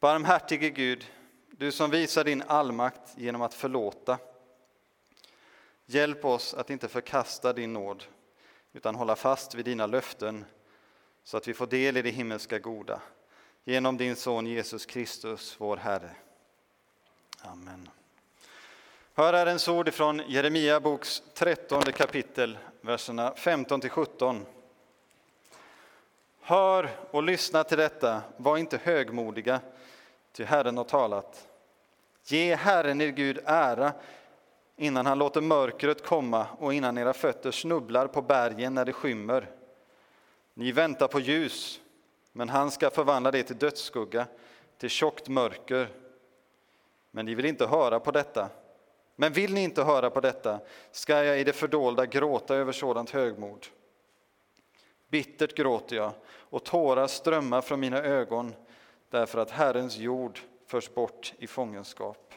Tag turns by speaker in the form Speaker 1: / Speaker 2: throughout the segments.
Speaker 1: Barmhärtige Gud, du som visar din allmakt genom att förlåta. Hjälp oss att inte förkasta din nåd, utan hålla fast vid dina löften så att vi får del i det himmelska goda. Genom din son Jesus Kristus, vår Herre. Amen. Hör Herrens ord från Jeremia boks 13 kapitel, verserna 15 till 17. Hör och lyssna till detta, var inte högmodiga, ty Herren har talat. Ge Herren er Gud ära innan han låter mörkret komma och innan era fötter snubblar på bergen när det skymmer. Ni väntar på ljus, men han ska förvandla det till dödsskugga, till tjockt mörker. Men ni vill inte höra på detta. Men vill ni inte höra på detta ska jag i det fördolda gråta över sådant högmod. Bittert gråter jag och tårar strömmar från mina ögon därför att Herrens jord förs bort i fångenskap.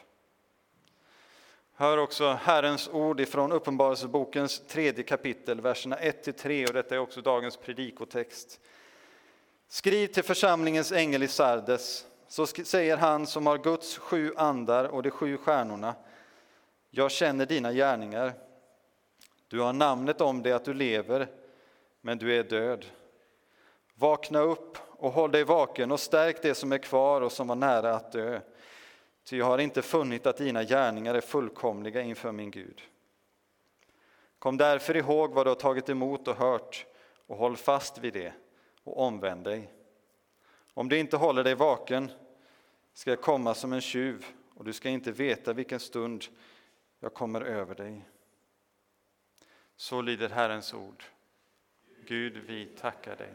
Speaker 1: Hör också Herrens ord ifrån Uppenbarelsebokens tredje kapitel, verserna 1-3, och detta är också dagens predikotext. Skriv till församlingens ängel i Sardes, så säger han som har Guds sju andar och de sju stjärnorna. Jag känner dina gärningar. Du har namnet om dig att du lever, men du är död. Vakna upp och håll dig vaken och stärk det som är kvar och som var nära att dö. Ty jag har inte funnit att dina gärningar är fullkomliga inför min Gud. Kom därför ihåg vad du har tagit emot och hört och håll fast vid det och omvänd dig. Om du inte håller dig vaken ska jag komma som en tjuv och du ska inte veta vilken stund jag kommer över dig. Så lyder Herrens ord. Gud, vi tackar dig.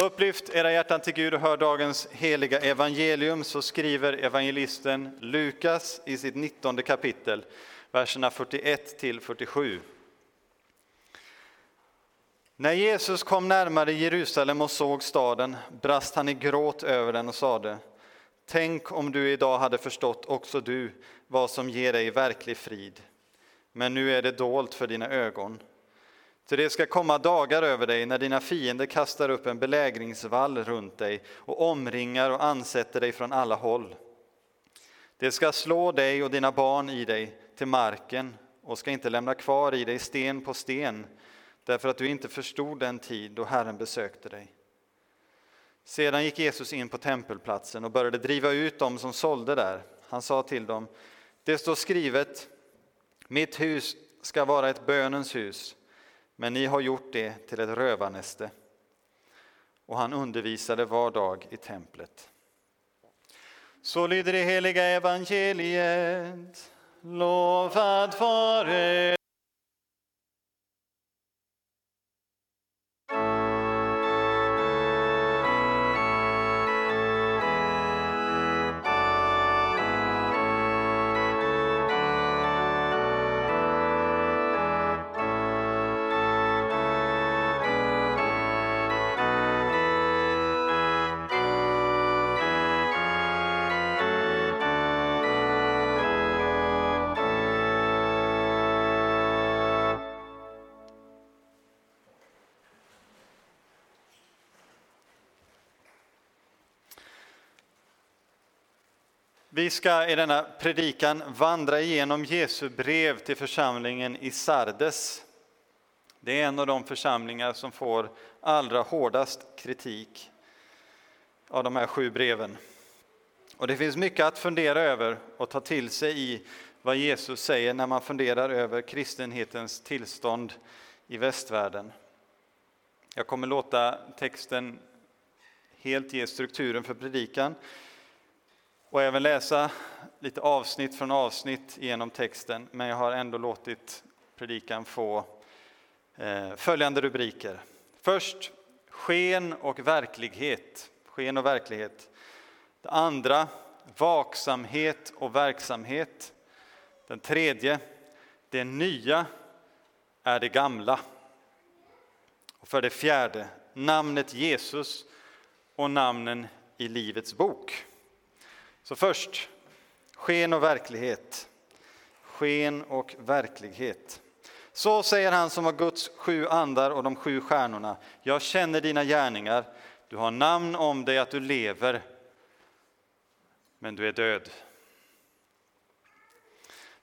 Speaker 1: Upplyft era hjärtan till Gud och hör dagens heliga evangelium, så skriver evangelisten Lukas i sitt 19 kapitel, verserna 41 till 47. När Jesus kom närmare Jerusalem och såg staden brast han i gråt över den och sade Tänk om du idag hade förstått också du vad som ger dig verklig frid. Men nu är det dolt för dina ögon. Ty det ska komma dagar över dig när dina fiender kastar upp en belägringsvall runt dig och omringar och ansätter dig från alla håll. Det ska slå dig och dina barn i dig till marken och ska inte lämna kvar i dig sten på sten därför att du inte förstod den tid då Herren besökte dig. Sedan gick Jesus in på tempelplatsen och började driva ut dem som sålde där. Han sa till dem, det står skrivet, mitt hus ska vara ett bönens hus men ni har gjort det till ett rövarnäste. Och han undervisade var dag i templet. Så lyder det heliga evangeliet. Lovad vare Vi ska i denna predikan vandra igenom Jesu brev till församlingen i Sardes. Det är en av de församlingar som får allra hårdast kritik av de här sju breven. Och det finns mycket att fundera över och ta till sig i vad Jesus säger när man funderar över kristenhetens tillstånd i västvärlden. Jag kommer låta texten helt ge strukturen för predikan och även läsa lite avsnitt från avsnitt genom texten, men jag har ändå låtit predikan få eh, följande rubriker. Först sken och verklighet. Sken och verklighet. Det andra vaksamhet och verksamhet. Den tredje det nya är det gamla. Och för det fjärde namnet Jesus och namnen i Livets bok. Så först, sken och verklighet. Sken och verklighet. Så säger han som har Guds sju andar och de sju stjärnorna. Jag känner dina gärningar. Du har namn om dig att du lever, men du är död.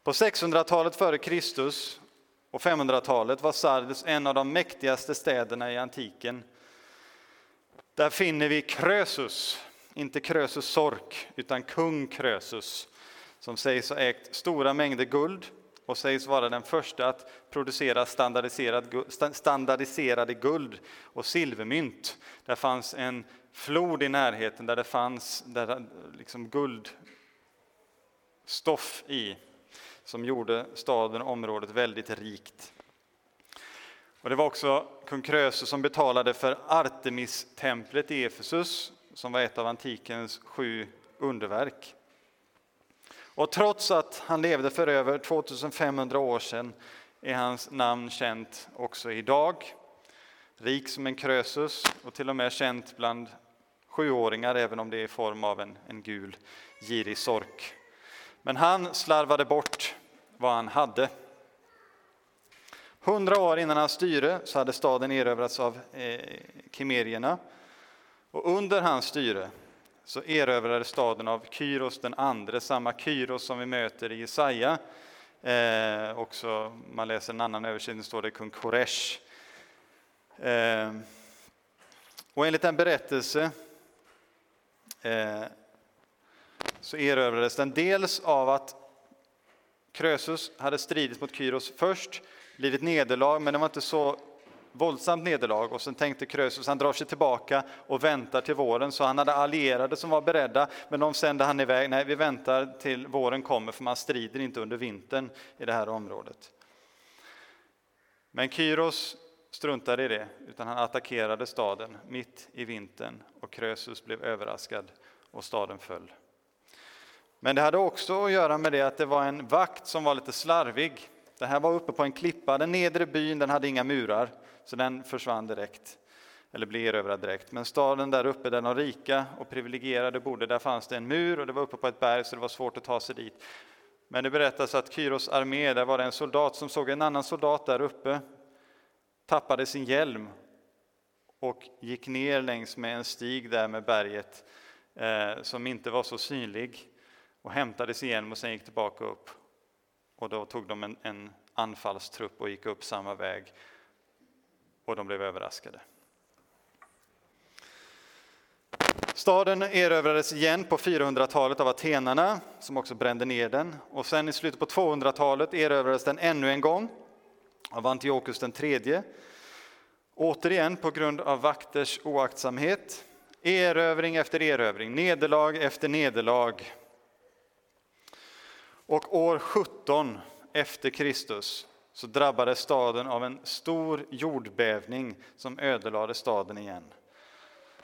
Speaker 1: På 600-talet före Kristus och 500-talet var Sardes en av de mäktigaste städerna i antiken. Där finner vi Krösus, inte Krösus Sork, utan kung Krösus, som sägs ha ägt stora mängder guld och sägs vara den första att producera standardiserade guld och silvermynt. Där fanns en flod i närheten där det fanns där liksom guldstoff i som gjorde staden och området väldigt rikt. Och det var också kung Krösus som betalade för Artemis-templet i Efesus som var ett av antikens sju underverk. Och trots att han levde för över 2500 år sedan är hans namn känt också idag. Rik som en Krösus och till och med känt bland sjuåringar även om det är i form av en, en gul girig sork. Men han slarvade bort vad han hade. Hundra år innan hans styre så hade staden erövrats av eh, kimerierna. Och under hans styre så erövrades staden av Kyros den andre, samma Kyros som vi möter i Jesaja. Eh, också, man läser en annan översättning står det kung Koresh. Eh, och enligt en berättelse eh, så erövrades den dels av att Krösus hade stridit mot Kyros först, lidit nederlag, men det var inte så våldsamt nederlag och sen tänkte Krösus han drar sig tillbaka och väntar till våren. Så han hade allierade som var beredda, men de sände han iväg. Nej, vi väntar till våren kommer för man strider inte under vintern i det här området. Men Kyros struntade i det, utan han attackerade staden mitt i vintern och Krösus blev överraskad och staden föll. Men det hade också att göra med det att det var en vakt som var lite slarvig. Det här var uppe på en klippa, den nedre byn den hade inga murar, så den försvann direkt, eller blev erövrad direkt. Men staden där uppe där de rika och privilegierade bodde, där fanns det en mur och det var uppe på ett berg så det var svårt att ta sig dit. Men det berättas att Kyros armé, där var det en soldat som såg en annan soldat där uppe, tappade sin hjälm och gick ner längs med en stig där med berget eh, som inte var så synlig och hämtade sin hjälm och sen gick tillbaka upp. Och då tog de en, en anfallstrupp och gick upp samma väg och de blev överraskade. Staden erövrades igen på 400-talet av atenarna som också brände ner den. Och sen i slutet på 200-talet erövrades den ännu en gång av Antiochus den tredje. Återigen på grund av vakters oaktsamhet. Erövring efter erövring, nederlag efter nederlag. Och år 17 efter Kristus så drabbades staden av en stor jordbävning som ödelade staden igen.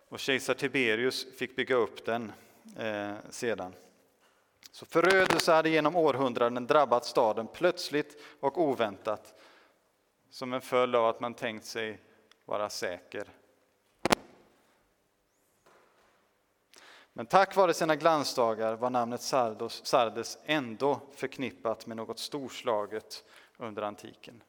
Speaker 1: Och kejsar Tiberius fick bygga upp den eh, sedan. Så förödelse hade genom århundraden drabbat staden plötsligt och oväntat som en följd av att man tänkt sig vara säker Men tack vare sina glansdagar var namnet Sardos, Sardes ändå förknippat med något storslaget under antiken.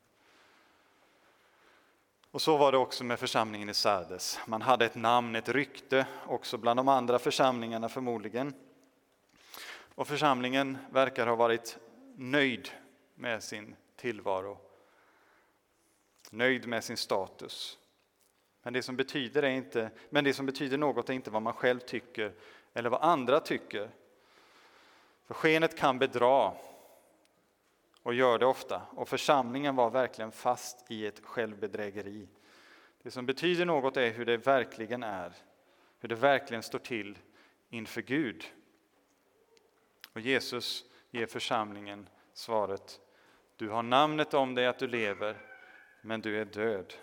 Speaker 1: Och så var det också med församlingen i Sardes. Man hade ett namn, ett rykte, också bland de andra församlingarna förmodligen. Och församlingen verkar ha varit nöjd med sin tillvaro, nöjd med sin status. Men det som betyder, är inte, men det som betyder något är inte vad man själv tycker eller vad andra tycker. För skenet kan bedra och gör det ofta. Och församlingen var verkligen fast i ett självbedrägeri. Det som betyder något är hur det verkligen är, hur det verkligen står till inför Gud. Och Jesus ger församlingen svaret Du har namnet om dig att du lever, men du är död.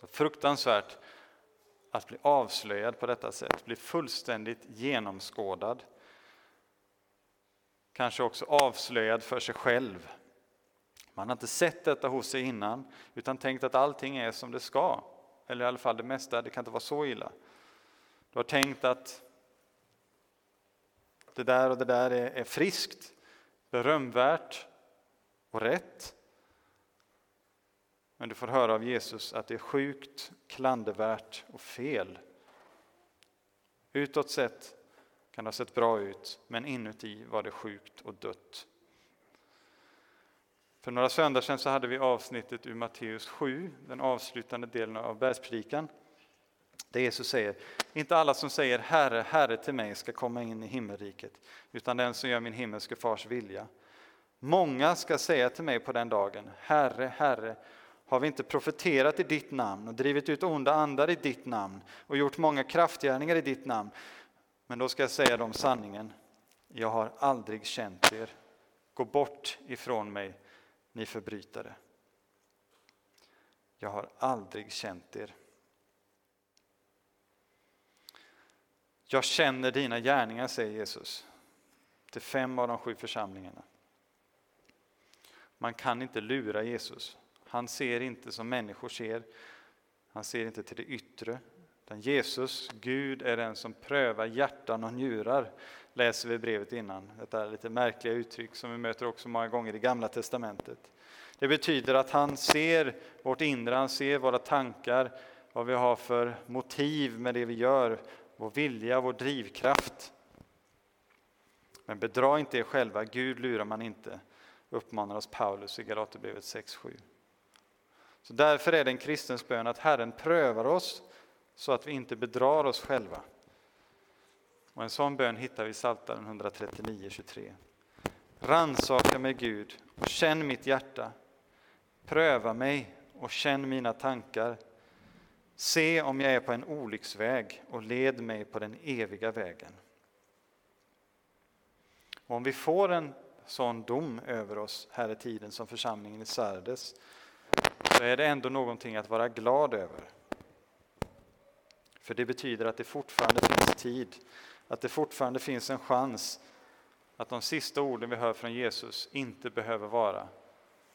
Speaker 1: Så fruktansvärt att bli avslöjad på detta sätt, bli fullständigt genomskådad. Kanske också avslöjad för sig själv. Man har inte sett detta hos sig innan, utan tänkt att allting är som det ska. Eller i alla fall det mesta, det kan inte vara så illa. Du har tänkt att det där och det där är, är friskt, berömvärt och rätt. Men du får höra av Jesus att det är sjukt, klandervärt och fel. Utåt sett kan det ha sett bra ut, men inuti var det sjukt och dött. För några söndagar sedan så hade vi avsnittet ur Matteus 7, den avslutande delen av bergspredikan. Där Jesus säger, inte alla som säger Herre, Herre till mig ska komma in i himmelriket, utan den som gör min himmelske fars vilja. Många ska säga till mig på den dagen, Herre, Herre, har vi inte profeterat i ditt namn och drivit ut onda andar i ditt namn och gjort många kraftgärningar i ditt namn? Men då ska jag säga dem sanningen, jag har aldrig känt er. Gå bort ifrån mig, ni förbrytare. Jag har aldrig känt er. Jag känner dina gärningar, säger Jesus till fem av de sju församlingarna. Man kan inte lura Jesus. Han ser inte som människor ser. Han ser inte till det yttre. Utan Jesus, Gud, är den som prövar hjärtan och njurar, läser vi brevet innan. Detta är lite märkliga uttryck som vi möter också många gånger i Gamla Testamentet. Det betyder att han ser vårt inre, han ser våra tankar, vad vi har för motiv med det vi gör, vår vilja, vår drivkraft. Men bedra inte er själva, Gud lurar man inte, uppmanar oss Paulus i Galaterbrevet 6.7. Så därför är det en kristens bön att Herren prövar oss så att vi inte bedrar oss själva. Och en sån bön hittar vi i Psaltaren 139.23. Ransaka mig Gud och känn mitt hjärta. Pröva mig och känn mina tankar. Se om jag är på en olycksväg och led mig på den eviga vägen. Och om vi får en sån dom över oss här i tiden som församlingen i Sardes så är det ändå någonting att vara glad över. För det betyder att det fortfarande finns tid, att det fortfarande finns en chans att de sista orden vi hör från Jesus inte behöver vara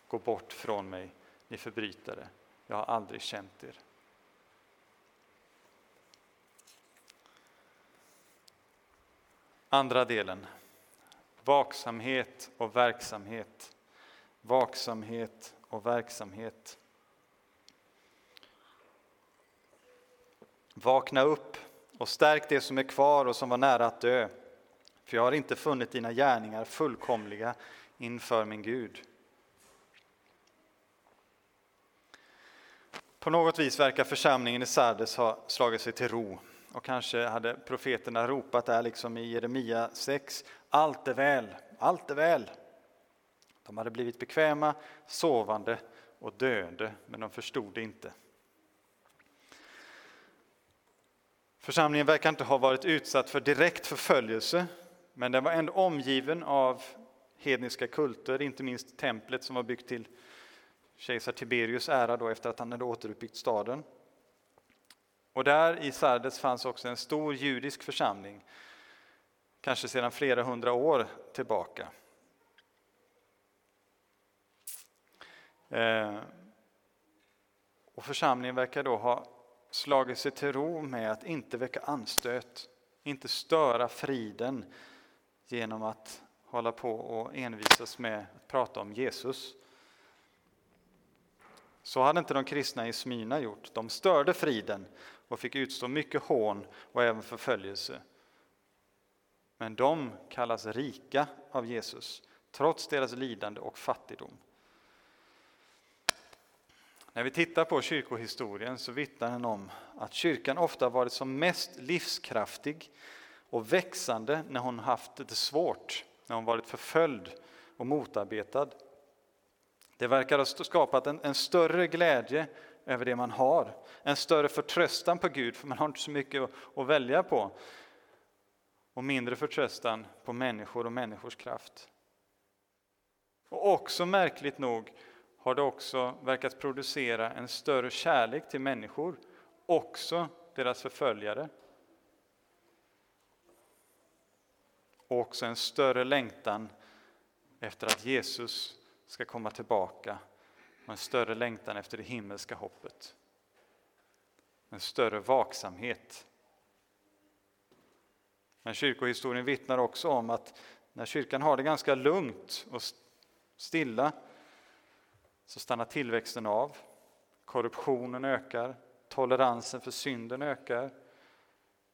Speaker 1: Gå bort från mig, ni förbrytare, jag har aldrig känt er. Andra delen, vaksamhet och verksamhet. Vaksamhet och verksamhet. Vakna upp och stärk det som är kvar och som var nära att dö. För jag har inte funnit dina gärningar fullkomliga inför min Gud. På något vis verkar församlingen i Sardes ha slagit sig till ro och kanske hade profeterna ropat där liksom i Jeremia 6. Allt är väl, allt är väl. De hade blivit bekväma, sovande och döende, men de förstod det inte. Församlingen verkar inte ha varit utsatt för direkt förföljelse, men den var ändå omgiven av hedniska kulter, inte minst templet som var byggt till kejsar Tiberius ära då efter att han hade återuppbyggt staden. Och där i Sardes fanns också en stor judisk församling, kanske sedan flera hundra år tillbaka. Eh, och församlingen verkar då ha slagit sig till ro med att inte väcka anstöt, inte störa friden genom att hålla på och envisas med att prata om Jesus. Så hade inte de kristna i Smyrna gjort. De störde friden och fick utstå mycket hån och även förföljelse. Men de kallas rika av Jesus, trots deras lidande och fattigdom. När vi tittar på kyrkohistorien så vittnar den om att kyrkan ofta varit som mest livskraftig och växande när hon haft det svårt, när hon varit förföljd och motarbetad. Det verkar ha skapat en, en, större glädje över det man har, en större förtröstan på Gud, för man har inte så mycket att, att välja på, och mindre förtröstan på människor och människors kraft. Och också märkligt nog har det också verkat producera en större kärlek till människor, också deras förföljare. Och också en större längtan efter att Jesus ska komma tillbaka och en större längtan efter det himmelska hoppet. En större vaksamhet. Men kyrkohistorien vittnar också om att när kyrkan har det ganska lugnt och stilla så stannar tillväxten av. Korruptionen ökar, toleransen för synden ökar,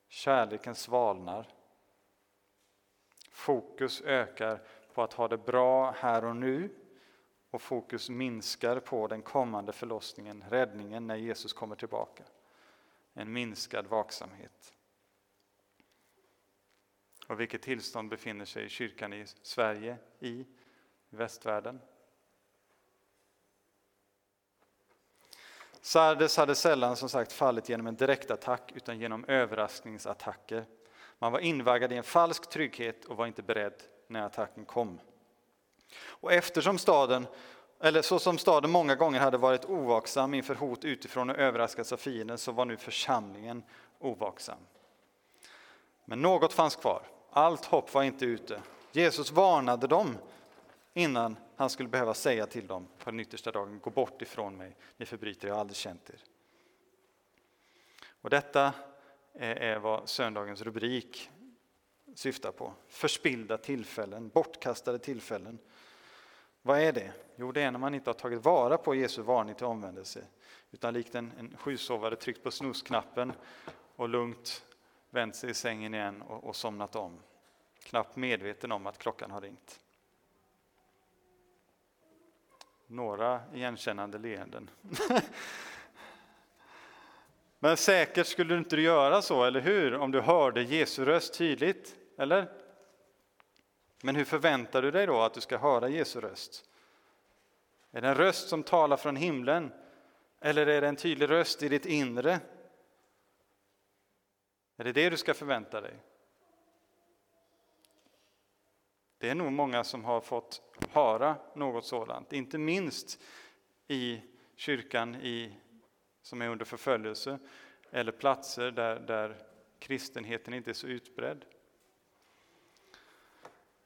Speaker 1: kärleken svalnar. Fokus ökar på att ha det bra här och nu och fokus minskar på den kommande förlossningen, räddningen, när Jesus kommer tillbaka. En minskad vaksamhet. Och vilket tillstånd befinner sig kyrkan i Sverige i, i västvärlden? Sardes hade sällan som sagt fallit genom en direktattack utan genom överraskningsattacker. Man var invaggad i en falsk trygghet och var inte beredd när attacken kom. Och eftersom staden, eller så som staden många gånger hade varit ovaksam inför hot utifrån och överraskats av fienden så var nu församlingen ovaksam. Men något fanns kvar. Allt hopp var inte ute. Jesus varnade dem innan han skulle behöva säga till dem på den yttersta dagen, gå bort ifrån mig, ni förbryter, jag har aldrig känt er. Och detta eh, är vad söndagens rubrik syftar på. Förspillda tillfällen, bortkastade tillfällen. Vad är det? Jo, det är när man inte har tagit vara på Jesu varning till omvändelse, utan likt en, en sjusovare tryckt på snusknappen och lugnt vänt sig i sängen igen och, och somnat om, knappt medveten om att klockan har ringt. Några igenkännande leenden. Men säkert skulle du inte göra så, eller hur? Om du hörde Jesu röst tydligt, eller? Men hur förväntar du dig då att du ska höra Jesu röst? Är det en röst som talar från himlen? Eller är det en tydlig röst i ditt inre? Är det det du ska förvänta dig? Det är nog många som har fått höra något sådant, inte minst i kyrkan i, som är under förföljelse eller platser där, där kristenheten inte är så utbredd.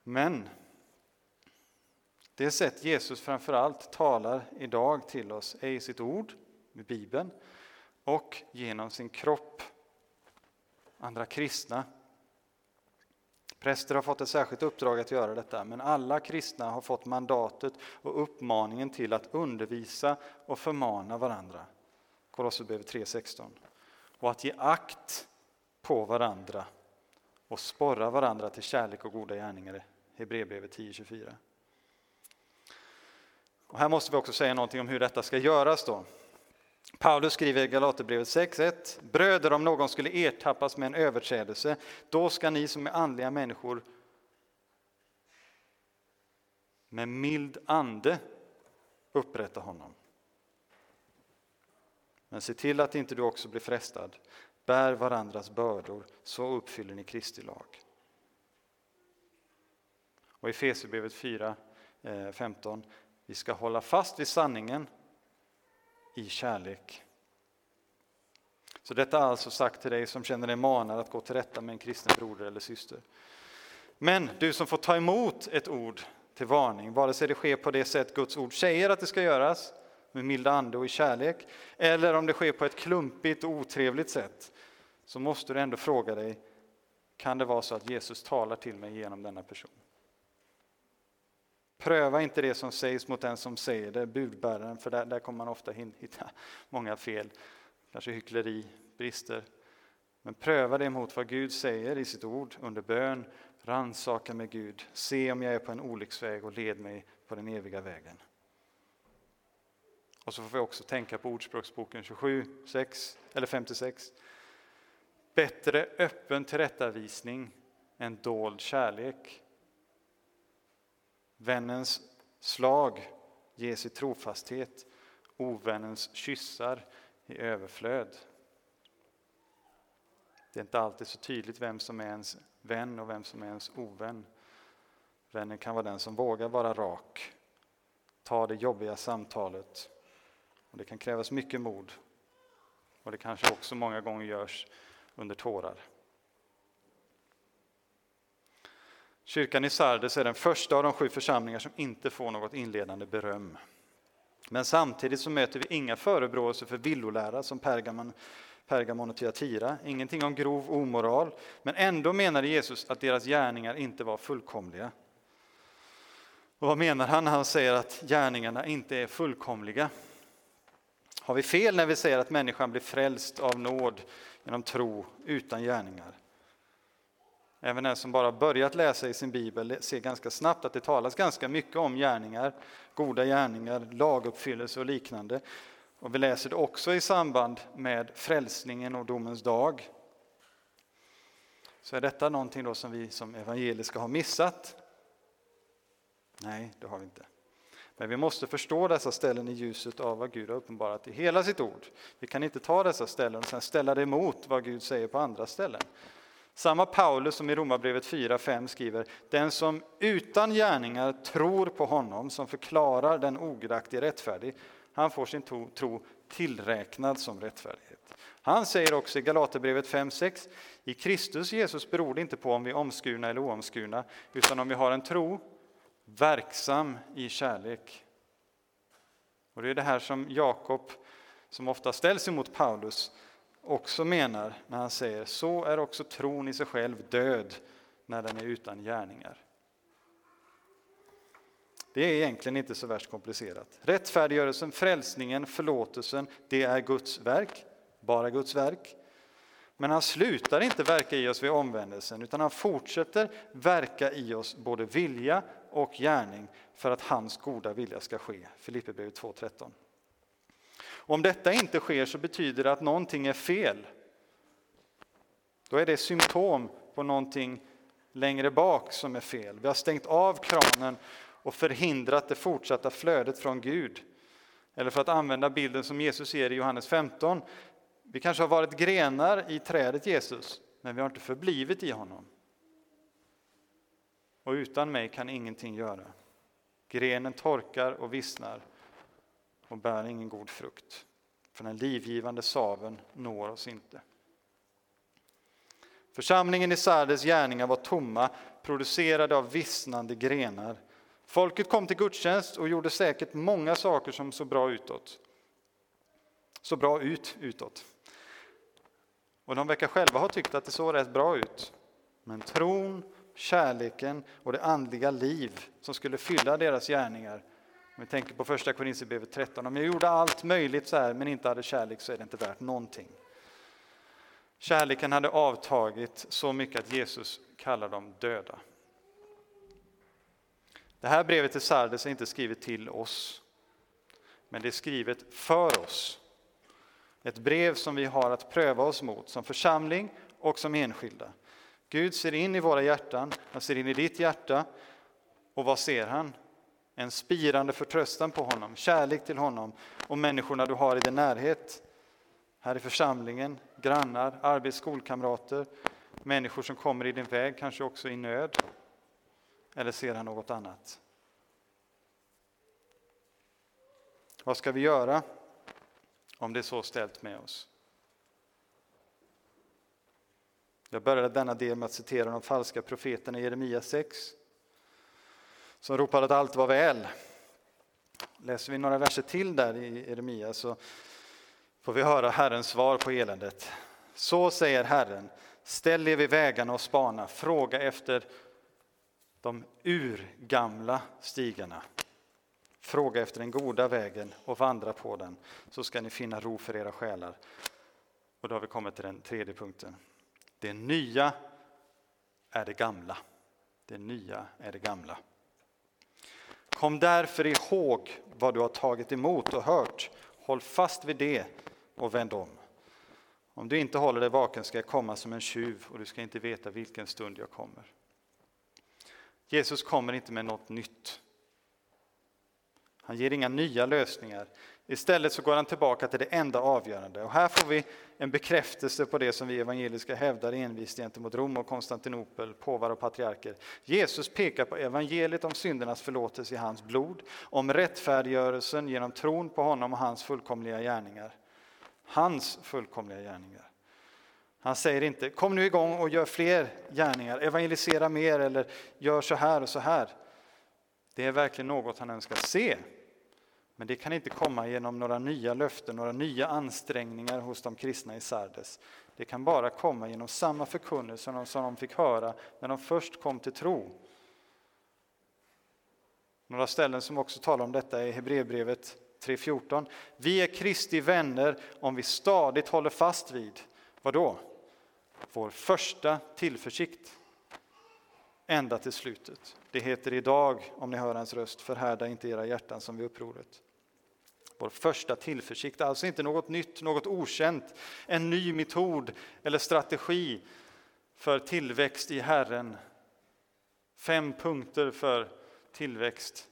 Speaker 1: Men det sätt Jesus framförallt talar idag till oss är i sitt ord, med Bibeln, och genom sin kropp. Andra kristna Präster har fått ett särskilt uppdrag att göra detta, men alla kristna har fått mandatet och uppmaningen till att undervisa och förmana varandra. Kolosserbrevet 3.16. Och att ge akt på varandra och sporra varandra till kärlek och goda gärningar. Hebreerbrevet 10.24. Och här måste vi också säga någonting om hur detta ska göras. då. Paulus skriver i Galaterbrevet 6.1. Bröder, om någon skulle ertappas med en överträdelse, då ska ni som är andliga människor med mild ande upprätta honom. Men se till att inte du också blir frestad. Bär varandras bördor, så uppfyller ni Kristi lag. Och i Fesebrevet 4.15. Eh, Vi ska hålla fast vid sanningen i kärlek. Så detta är alltså sagt till dig som känner dig manad att gå till rätta med en kristen broder eller syster. Men du som får ta emot ett ord till varning, vare sig det sker på det sätt Guds ord säger att det ska göras, med milda ande och i kärlek, eller om det sker på ett klumpigt och otrevligt sätt, så måste du ändå fråga dig, kan det vara så att Jesus talar till mig genom denna person? Pröva inte det som sägs mot den som säger det, budbäraren, för där, där kommer man ofta hitta många fel, kanske hyckleri, brister. Men pröva det mot vad Gud säger i sitt ord under bön, rannsaka med Gud, se om jag är på en olycksväg och led mig på den eviga vägen. Och så får vi också tänka på Ordspråksboken 27, 6, eller 56. Bättre öppen tillrättavisning än dold kärlek. Vännens slag ges i trofasthet, ovännens kyssar i överflöd. Det är inte alltid så tydligt vem som är ens vän och vem som är ens ovän. Vännen kan vara den som vågar vara rak, ta det jobbiga samtalet. Och det kan krävas mycket mod och det kanske också många gånger görs under tårar. Kyrkan i Sardes är den första av de sju församlingar som inte får något inledande beröm. Men samtidigt så möter vi inga förebråelser för villolära som Pergamon, Pergamon och Tyatira, ingenting om grov omoral, men ändå menade Jesus att deras gärningar inte var fullkomliga. Och vad menar han när han säger att gärningarna inte är fullkomliga? Har vi fel när vi säger att människan blir frälst av nåd genom tro utan gärningar? Även den som bara börjat läsa i sin bibel ser ganska snabbt att det talas ganska mycket om gärningar, goda gärningar, laguppfyllelse och liknande. Och vi läser det också i samband med frälsningen och domens dag. Så är detta någonting då som vi som evangeliska har missat? Nej, det har vi inte. Men vi måste förstå dessa ställen i ljuset av vad Gud har uppenbarat i hela sitt ord. Vi kan inte ta dessa ställen och sen ställa det emot vad Gud säger på andra ställen. Samma Paulus som i Romarbrevet 4.5 skriver, den som utan gärningar tror på honom som förklarar den ogudaktige rättfärdig, han får sin tro, tillräknad som rättfärdighet. Han säger också i Galaterbrevet 5.6, i Kristus Jesus beror det inte på om vi är omskurna eller oomskurna, utan om vi har en tro verksam i kärlek. Och Det är det här som Jakob, som ofta ställs emot Paulus, också menar när han säger så är också tron i sig själv död när den är utan gärningar. Det är egentligen inte så värst komplicerat. Rättfärdiggörelsen, frälsningen, förlåtelsen, det är Guds verk, bara Guds verk. Men han slutar inte verka i oss vid omvändelsen, utan han fortsätter verka i oss både vilja och gärning för att hans goda vilja ska ske. Filipperbrevet 2.13. Om detta inte sker så betyder det att någonting är fel. Då är det symptom på någonting längre bak som är fel. Vi har stängt av kranen och förhindrat det fortsatta flödet från Gud. Eller för att använda bilden som Jesus ger i Johannes 15. Vi kanske har varit grenar i trädet Jesus, men vi har inte förblivit i honom. Och utan mig kan ingenting göra. Grenen torkar och vissnar och bär ingen god frukt. För den livgivande saven når oss inte. Församlingen i Sardes gärningar var tomma, producerade av vissnande grenar. Folket kom till gudstjänst och gjorde säkert många saker som såg bra utåt. Så bra ut utåt. Och de verkar själva ha tyckt att det såg rätt bra ut. Men tron, kärleken och det andliga liv som skulle fylla deras gärningar om vi tänker på första Korinthierbrevet 13. Om jag gjorde allt möjligt så här men inte hade kärlek så är det inte värt någonting. Kärleken hade avtagit så mycket att Jesus kallar dem döda. Det här brevet till Sardes är inte skrivet till oss, men det är skrivet för oss. Ett brev som vi har att pröva oss mot som församling och som enskilda. Gud ser in i våra hjärtan, han ser in i ditt hjärta. Och vad ser han? En spirande förtröstan på honom, kärlek till honom och människorna du har i din närhet. Här i församlingen, grannar, arbets skolkamrater, människor som kommer i din väg, kanske också i nöd. Eller ser han något annat? Vad ska vi göra om det är så ställt med oss? Jag började denna del med att citera de falska profeterna i Jeremia 6 som ropade att allt var väl. Läser vi några verser till där i Jeremia så får vi höra Herrens svar på eländet. Så säger Herren, ställ er vid vägarna och spana, fråga efter de urgamla stigarna. Fråga efter den goda vägen och vandra på den, så ska ni finna ro för era själar. Och då har vi kommit till den tredje punkten. Det nya är det gamla. Det nya är det gamla. Kom därför ihåg vad du har tagit emot och hört. Håll fast vid det och vänd om. Om du inte håller dig vaken ska jag komma som en tjuv och du ska inte veta vilken stund jag kommer. Jesus kommer inte med något nytt. Han ger inga nya lösningar. Istället så går han tillbaka till det enda avgörande. Och här får vi en bekräftelse på det som vi evangeliska hävdar envist gentemot Rom och Konstantinopel, påvar och patriarker. Jesus pekar på evangeliet om syndernas förlåtelse i hans blod, om rättfärdiggörelsen genom tron på honom och hans fullkomliga gärningar. Hans fullkomliga gärningar. Han säger inte kom nu igång och gör fler gärningar, evangelisera mer eller gör så här och så här. Det är verkligen något han önskar se. Men det kan inte komma genom några nya löften, några nya ansträngningar hos de kristna i Sardes. Det kan bara komma genom samma förkunnelse som de fick höra när de först kom till tro. Några ställen som också talar om detta är Hebreerbrevet 3.14. Vi är Kristi vänner om vi stadigt håller fast vid, vad då? Vår första tillförsikt ända till slutet. Det heter idag, om ni hör hans röst, förhärda inte era hjärtan som vid upproret. Vår första tillförsikt, alltså inte något nytt, något okänt, en ny metod eller strategi för tillväxt i Herren. Fem punkter för tillväxt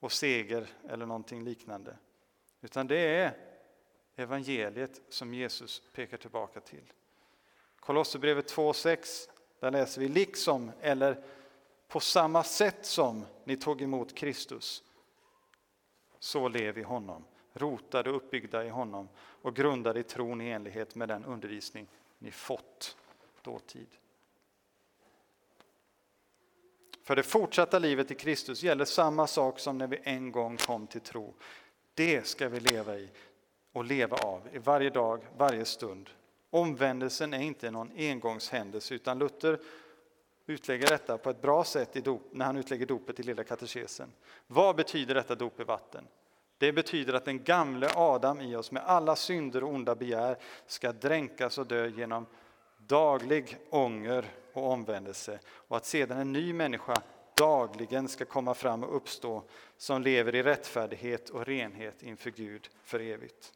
Speaker 1: och seger eller någonting liknande. Utan det är evangeliet som Jesus pekar tillbaka till. Kolosserbrevet 2.6, där läser vi liksom eller på samma sätt som ni tog emot Kristus, så lev i honom, rotade och uppbyggda i honom och grundade i tron i enlighet med den undervisning ni fått dåtid. För det fortsatta livet i Kristus gäller samma sak som när vi en gång kom till tro. Det ska vi leva i och leva av i varje dag, varje stund. Omvändelsen är inte någon engångshändelse utan Luther utlägger detta på ett bra sätt i dop, när han utlägger dopet i Lilla katekesen. Vad betyder detta dop i vatten? Det betyder att den gamle Adam i oss med alla synder och onda begär ska dränkas och dö genom daglig ånger och omvändelse och att sedan en ny människa dagligen ska komma fram och uppstå som lever i rättfärdighet och renhet inför Gud för evigt.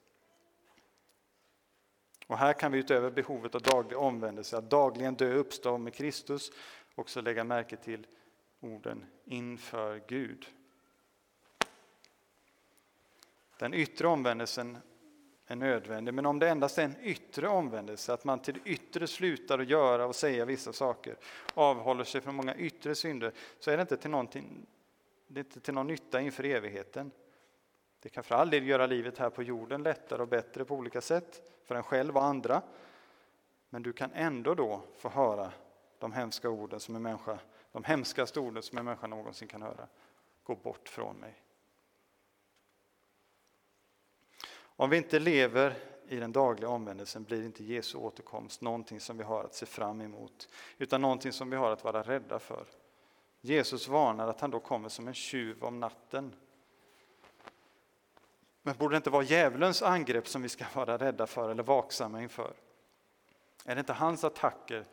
Speaker 1: Och här kan vi utöver behovet av daglig omvändelse, att dagligen dö och uppstå med Kristus, också lägga märke till orden inför Gud. Den yttre omvändelsen är nödvändig, men om det endast är en yttre omvändelse, att man till det yttre slutar att göra och säga vissa saker, avhåller sig från många yttre synder, så är det inte till, någonting, det är inte till någon nytta inför evigheten. Det kan för all del göra livet här på jorden lättare och bättre på olika sätt, för en själv och andra. Men du kan ändå då få höra de hemska orden som en människa, de hemskaste orden som en människa någonsin kan höra. Gå bort från mig. Om vi inte lever i den dagliga omvändelsen blir inte Jesu återkomst någonting som vi har att se fram emot, utan någonting som vi har att vara rädda för. Jesus varnar att han då kommer som en tjuv om natten. Men borde det inte vara djävulens angrepp som vi ska vara rädda för eller vaksamma inför? Är det inte hans attacker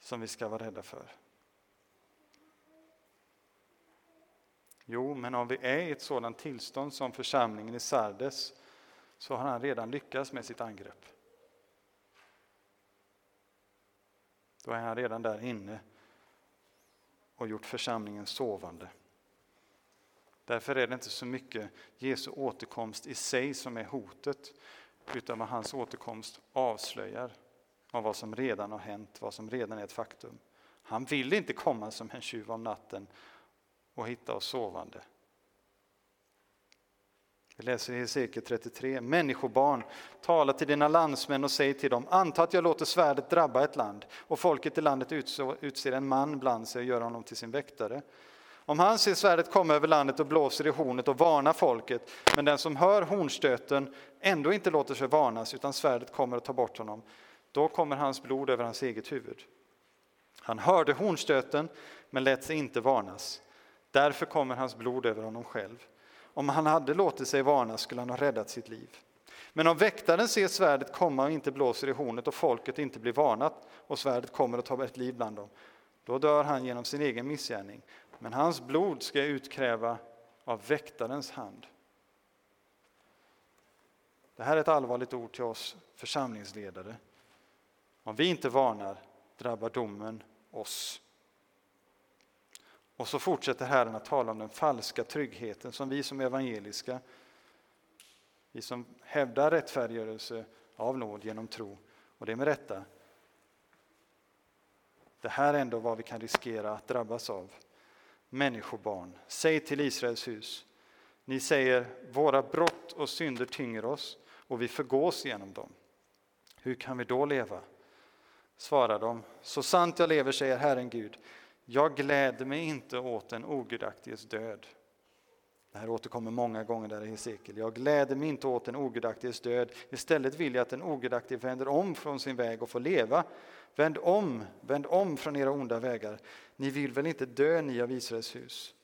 Speaker 1: som vi ska vara rädda för? Jo, men om vi är i ett sådant tillstånd som församlingen i Sardes så har han redan lyckats med sitt angrepp. Då är han redan där inne och gjort församlingen sovande. Därför är det inte så mycket Jesu återkomst i sig som är hotet, utan vad hans återkomst avslöjar av vad som redan har hänt, vad som redan är ett faktum. Han vill inte komma som en tjuv om natten och hitta oss sovande. Vi läser i Hesekiel 33. Människobarn, tala till dina landsmän och säg till dem, anta att jag låter svärdet drabba ett land och folket i landet utser en man bland sig och gör honom till sin väktare. Om han ser svärdet komma över landet och blåser i hornet och varnar folket, men den som hör hornstöten ändå inte låter sig varnas, utan svärdet kommer att ta bort honom, då kommer hans blod över hans eget huvud. Han hörde hornstöten, men lät sig inte varnas. Därför kommer hans blod över honom själv. Om han hade låtit sig varnas skulle han ha räddat sitt liv. Men om väktaren ser svärdet komma och inte blåser i hornet och folket inte blir varnat och svärdet kommer att ta ett liv bland dem, då dör han genom sin egen missgärning. Men hans blod ska jag utkräva av väktarens hand. Det här är ett allvarligt ord till oss församlingsledare. Om vi inte varnar drabbar domen oss. Och så fortsätter Herren att tala om den falska tryggheten som vi som evangeliska, vi som hävdar rättfärdiggörelse av nåd genom tro, och det är med rätta. Det här är ändå vad vi kan riskera att drabbas av. Människobarn, säg till Israels hus, ni säger våra brott och synder tynger oss och vi förgås genom dem. Hur kan vi då leva? Svarar de, så sant jag lever, säger Herren Gud, jag gläder mig inte åt den ogudaktiges död. Det här återkommer många gånger där i Hesekiel. Jag gläder mig inte åt den ogudaktiges död. Istället vill jag att den ogudaktige vänder om från sin väg och får leva. Vänd om, vänd om från era onda vägar. Ni vill väl inte dö, ni av Israels hus?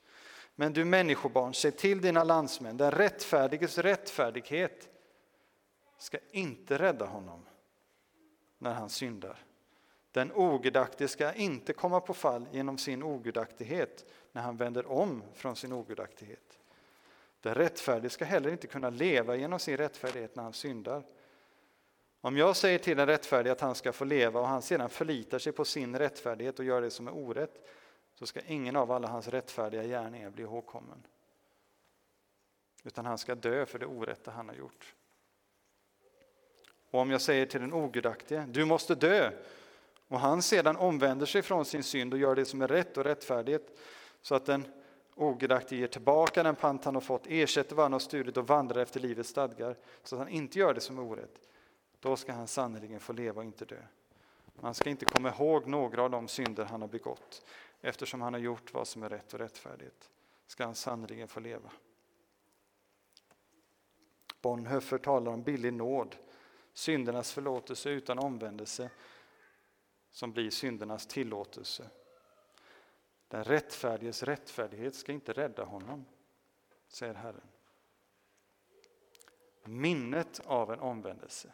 Speaker 1: Men du människobarn, se till dina landsmän, den rättfärdiges rättfärdighet ska inte rädda honom när han syndar. Den ogudaktige ska inte komma på fall genom sin ogudaktighet när han vänder om från sin ogudaktighet. Den rättfärdige ska heller inte kunna leva genom sin rättfärdighet när han syndar. Om jag säger till den rättfärdige att han ska få leva och han sedan förlitar sig på sin rättfärdighet och gör det som är orätt, så ska ingen av alla hans rättfärdiga gärningar bli ihågkommen. Utan han ska dö för det orätta han har gjort. Och om jag säger till den ogudaktige, du måste dö, och han sedan omvänder sig från sin synd och gör det som är rätt och rättfärdigt, så att den ogudaktige ger tillbaka den pant han har fått, ersätter vad han har stulit och vandrar efter livets stadgar, så att han inte gör det som är orätt, då ska han sannerligen få leva och inte dö. Man ska inte komma ihåg några av de synder han har begått, eftersom han har gjort vad som är rätt och rättfärdigt, ska han sannerligen få leva. Bonhoeffer talar om billig nåd, syndernas förlåtelse utan omvändelse, som blir syndernas tillåtelse. Den rättfärdiges rättfärdighet ska inte rädda honom, säger Herren. Minnet av en omvändelse.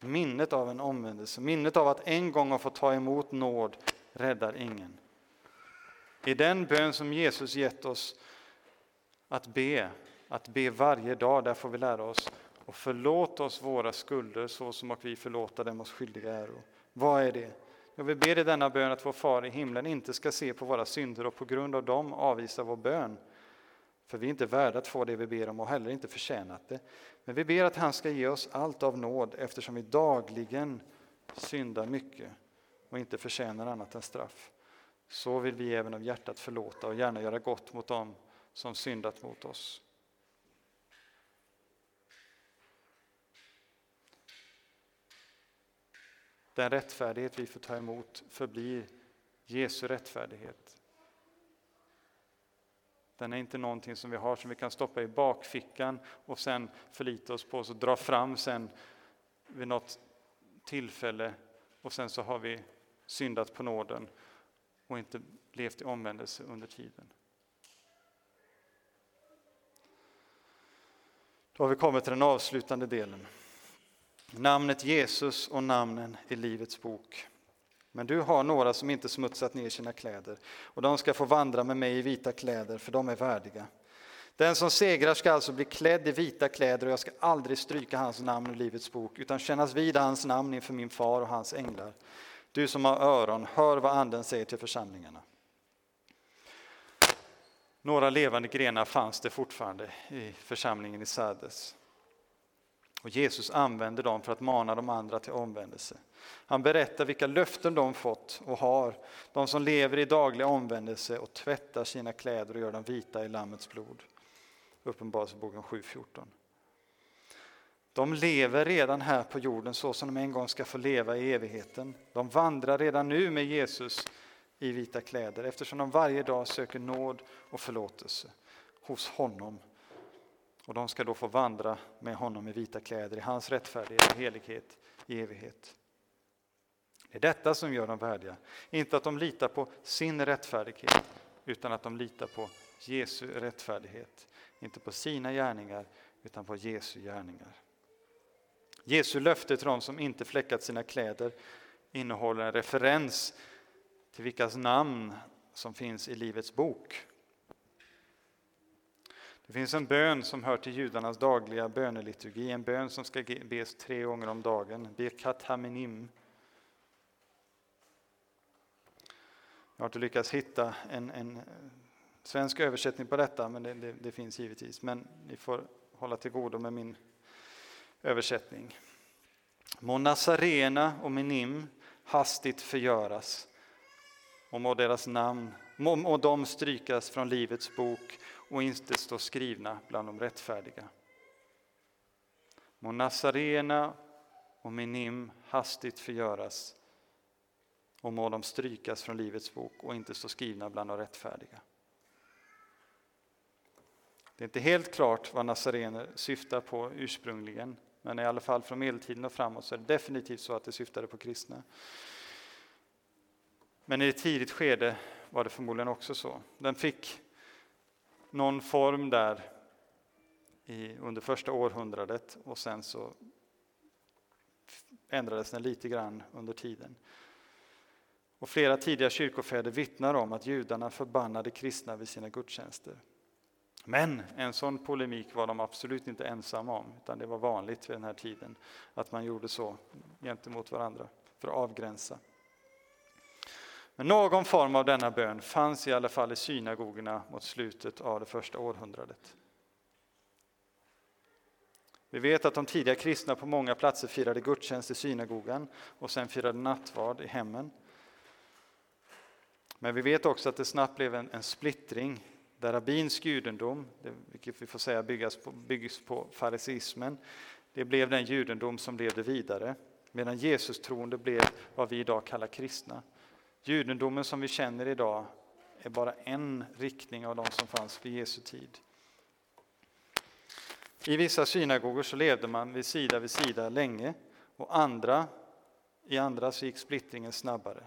Speaker 1: Minnet av en omvändelse, minnet av att en gång ha fått ta emot nåd räddar ingen. I den bön som Jesus gett oss att be, att be varje dag, där får vi lära oss och förlåt oss våra skulder så som och vi förlåta dem oss skyldiga äro. Vad är det? Jag vill be i denna bön att vår far i himlen inte ska se på våra synder och på grund av dem avvisa vår bön. För vi är inte värda att få det vi ber om och heller inte förtjänat det. Men vi ber att han ska ge oss allt av nåd eftersom vi dagligen syndar mycket och inte förtjänar annat än straff. Så vill vi även av hjärtat förlåta och gärna göra gott mot dem som syndat mot oss. Den rättfärdighet vi får ta emot förblir Jesu rättfärdighet. Den är inte någonting som vi har som vi kan stoppa i bakfickan och sen förlita oss på och dra fram sen vid något tillfälle och sen så har vi syndat på nåden och inte levt i omvändelse under tiden. Då har vi kommit till den avslutande delen. Namnet Jesus och namnen i Livets bok. Men du har några som inte smutsat ner sina kläder och de ska få vandra med mig i vita kläder, för de är värdiga. Den som segrar ska alltså bli klädd i vita kläder och jag ska aldrig stryka hans namn ur Livets bok utan kännas vid hans namn inför min far och hans änglar. Du som har öron, hör vad Anden säger till församlingarna. Några levande grenar fanns det fortfarande i församlingen i Sardes. Och Jesus använder dem för att mana de andra till omvändelse. Han berättar vilka löften de fått och har, de som lever i daglig omvändelse och tvättar sina kläder och gör dem vita i Lammets blod. Uppenbarelseboken 7.14. De lever redan här på jorden så som de en gång ska få leva i evigheten. De vandrar redan nu med Jesus i vita kläder eftersom de varje dag söker nåd och förlåtelse hos honom och de ska då få vandra med honom i vita kläder i hans rättfärdighet och helighet i evighet. Det är detta som gör dem värdiga. Inte att de litar på sin rättfärdighet, utan att de litar på Jesu rättfärdighet. Inte på sina gärningar, utan på Jesu gärningar. Jesu löfte till dem som inte fläckat sina kläder innehåller en referens till vilkas namn som finns i Livets bok. Det finns en bön som hör till judarnas dagliga böneliturgi, en bön som ska bes tre gånger om dagen, Birkat Haminim. Jag har inte lyckats hitta en, en eh, svensk översättning på detta, men det, det, det finns givetvis. Men ni får hålla till godo med min översättning. Må Nazarena och Minim hastigt förgöras och må deras namn, må, må de strykas från Livets bok och inte stå skrivna bland de rättfärdiga. Må Nazarena och Minim hastigt förgöras och må de strykas från Livets bok och inte stå skrivna bland de rättfärdiga. Det är inte helt klart vad nazarener syftar på ursprungligen, men i alla fall från medeltiden och framåt så är det definitivt så att det syftade på kristna. Men i ett tidigt skede var det förmodligen också så. Den fick någon form där i, under första århundradet och sen så ändrades den lite grann under tiden. Och flera tidiga kyrkofäder vittnar om att judarna förbannade kristna vid sina gudstjänster. Men en sån polemik var de absolut inte ensamma om, utan det var vanligt vid den här tiden att man gjorde så gentemot varandra för att avgränsa. Men någon form av denna bön fanns i alla fall i synagogorna mot slutet av det första århundradet. Vi vet att de tidiga kristna på många platser firade gudstjänst i synagogan och sen firade nattvard i hemmen. Men vi vet också att det snabbt blev en, en splittring där rabbinsk judendom, vilket vi får säga byggs på, byggs på farisismen, det blev den judendom som levde vidare, medan Jesus troende blev vad vi idag kallar kristna. Judendomen som vi känner idag är bara en riktning av de som fanns vid Jesu tid. I vissa synagogor så levde man vid sida vid sida länge och andra, i andra så gick splittringen snabbare.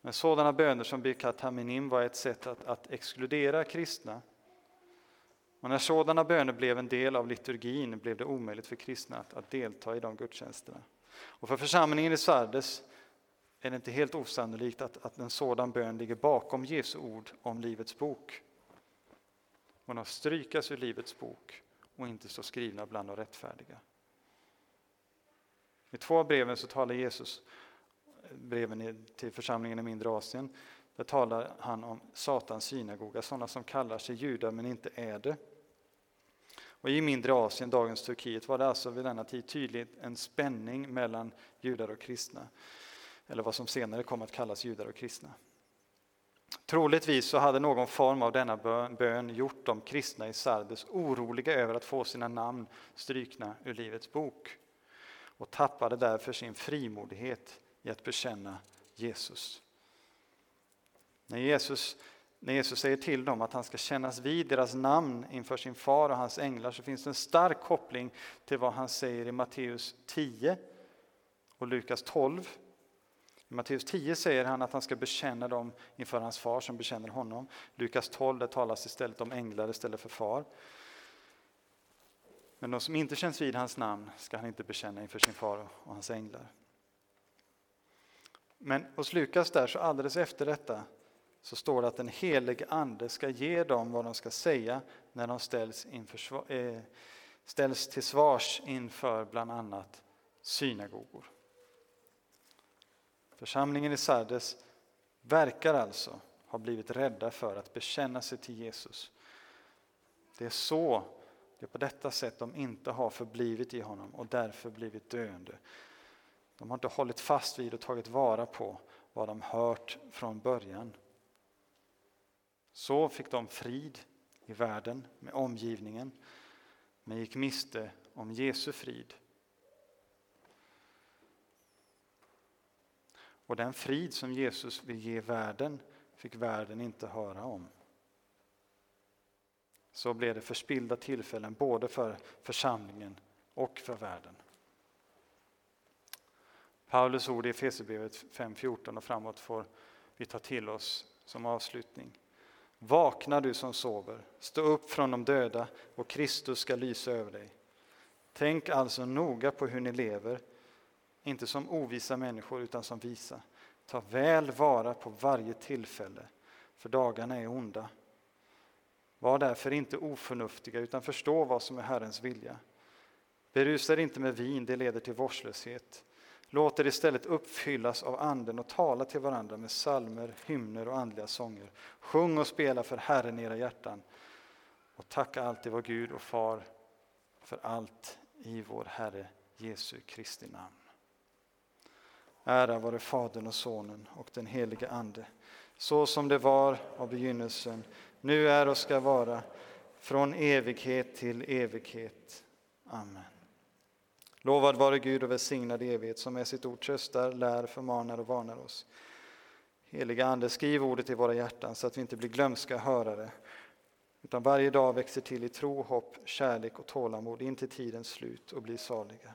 Speaker 1: Men sådana böner som Birkat Haminim var ett sätt att, att exkludera kristna. Och när sådana böner blev en del av liturgin blev det omöjligt för kristna att, att delta i de gudstjänsterna. Och för församlingen i Sardes är det inte helt osannolikt att, att en sådan bön ligger bakom Jesu ord om Livets bok. Hon har strykats ur Livets bok och inte står skrivna bland de rättfärdiga. I två av breven så talar Jesus, breven till församlingen i mindre Asien, där talar han om Satans synagoga, sådana som kallar sig judar men inte är det. Och I mindre Asien, dagens Turkiet, var det alltså vid denna tid tydligt en spänning mellan judar och kristna, eller vad som senare kom att kallas judar och kristna. Troligtvis så hade någon form av denna bön gjort de kristna i Sardes oroliga över att få sina namn strykna ur Livets bok och tappade därför sin frimodighet i att bekänna Jesus. När Jesus, när Jesus säger till dem att han ska kännas vid deras namn inför sin far och hans änglar så finns det en stark koppling till vad han säger i Matteus 10 och Lukas 12 i Matteus 10 säger han att han ska bekänna dem inför hans far som bekänner honom. Lukas 12 där talas istället om änglar istället för far. Men de som inte känns vid hans namn ska han inte bekänna inför sin far och hans änglar. Men hos Lukas där, så alldeles efter detta, så står det att den helige Ande ska ge dem vad de ska säga när de ställs, inför, eh, ställs till svars inför bland annat synagogor. Församlingen i Sardes verkar alltså ha blivit rädda för att bekänna sig till Jesus. Det är så, det är på detta sätt de inte har förblivit i honom och därför blivit döende. De har inte hållit fast vid och tagit vara på vad de hört från början. Så fick de frid i världen med omgivningen, men gick miste om Jesu frid Och den frid som Jesus vill ge världen fick världen inte höra om. Så blev det förspillda tillfällen både för församlingen och för världen. Paulus ord i Efesierbrevet 5.14 och framåt får vi ta till oss som avslutning. Vakna du som sover, stå upp från de döda och Kristus ska lysa över dig. Tänk alltså noga på hur ni lever inte som ovisa människor utan som visa. Ta väl vara på varje tillfälle, för dagarna är onda. Var därför inte oförnuftiga utan förstå vad som är Herrens vilja. Berusa er inte med vin, det leder till vårdslöshet. Låt er istället uppfyllas av Anden och tala till varandra med salmer, hymner och andliga sånger. Sjung och spela för Herren i era hjärtan och tacka alltid vår Gud och Far för allt i vår Herre Jesu Kristi namn. Ära vare Fadern och Sonen och den helige Ande, så som det var av begynnelsen, nu är och ska vara, från evighet till evighet. Amen. Lovad vare Gud och välsignad i evighet, som med sitt ord tröstar, lär, förmanar och varnar oss. Heliga Ande, skriv ordet i våra hjärtan så att vi inte blir glömska hörare, utan varje dag växer till i tro, hopp, kärlek och tålamod in till tidens slut och blir saliga.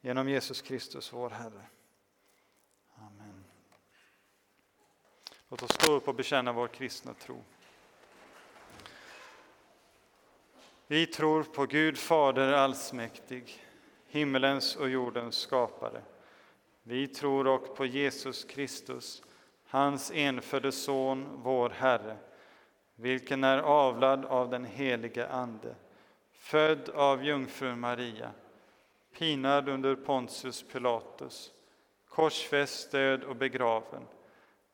Speaker 1: Genom Jesus Kristus, vår Herre. Låt oss stå upp och bekänna vår kristna tro. Vi tror på Gud Fader allsmäktig, himmelens och jordens skapare. Vi tror också på Jesus Kristus, hans enfödde Son, vår Herre, vilken är avlad av den helige Ande, född av jungfrun Maria, pinad under Pontius Pilatus, korsfäst, död och begraven,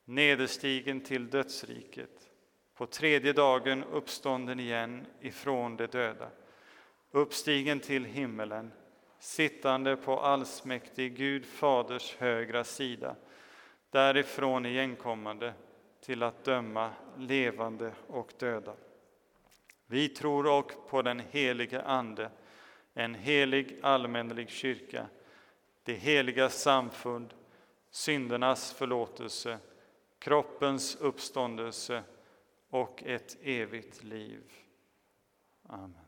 Speaker 1: nederstigen till dödsriket, på tredje dagen uppstånden igen ifrån de döda, uppstigen till himmelen, sittande på allsmäktig Gud Faders högra sida, därifrån igenkommande till att döma levande och döda. Vi tror och på den helige Ande, en helig allmännelig kyrka, det heliga samfund, syndernas förlåtelse, kroppens uppståndelse och ett evigt liv. Amen.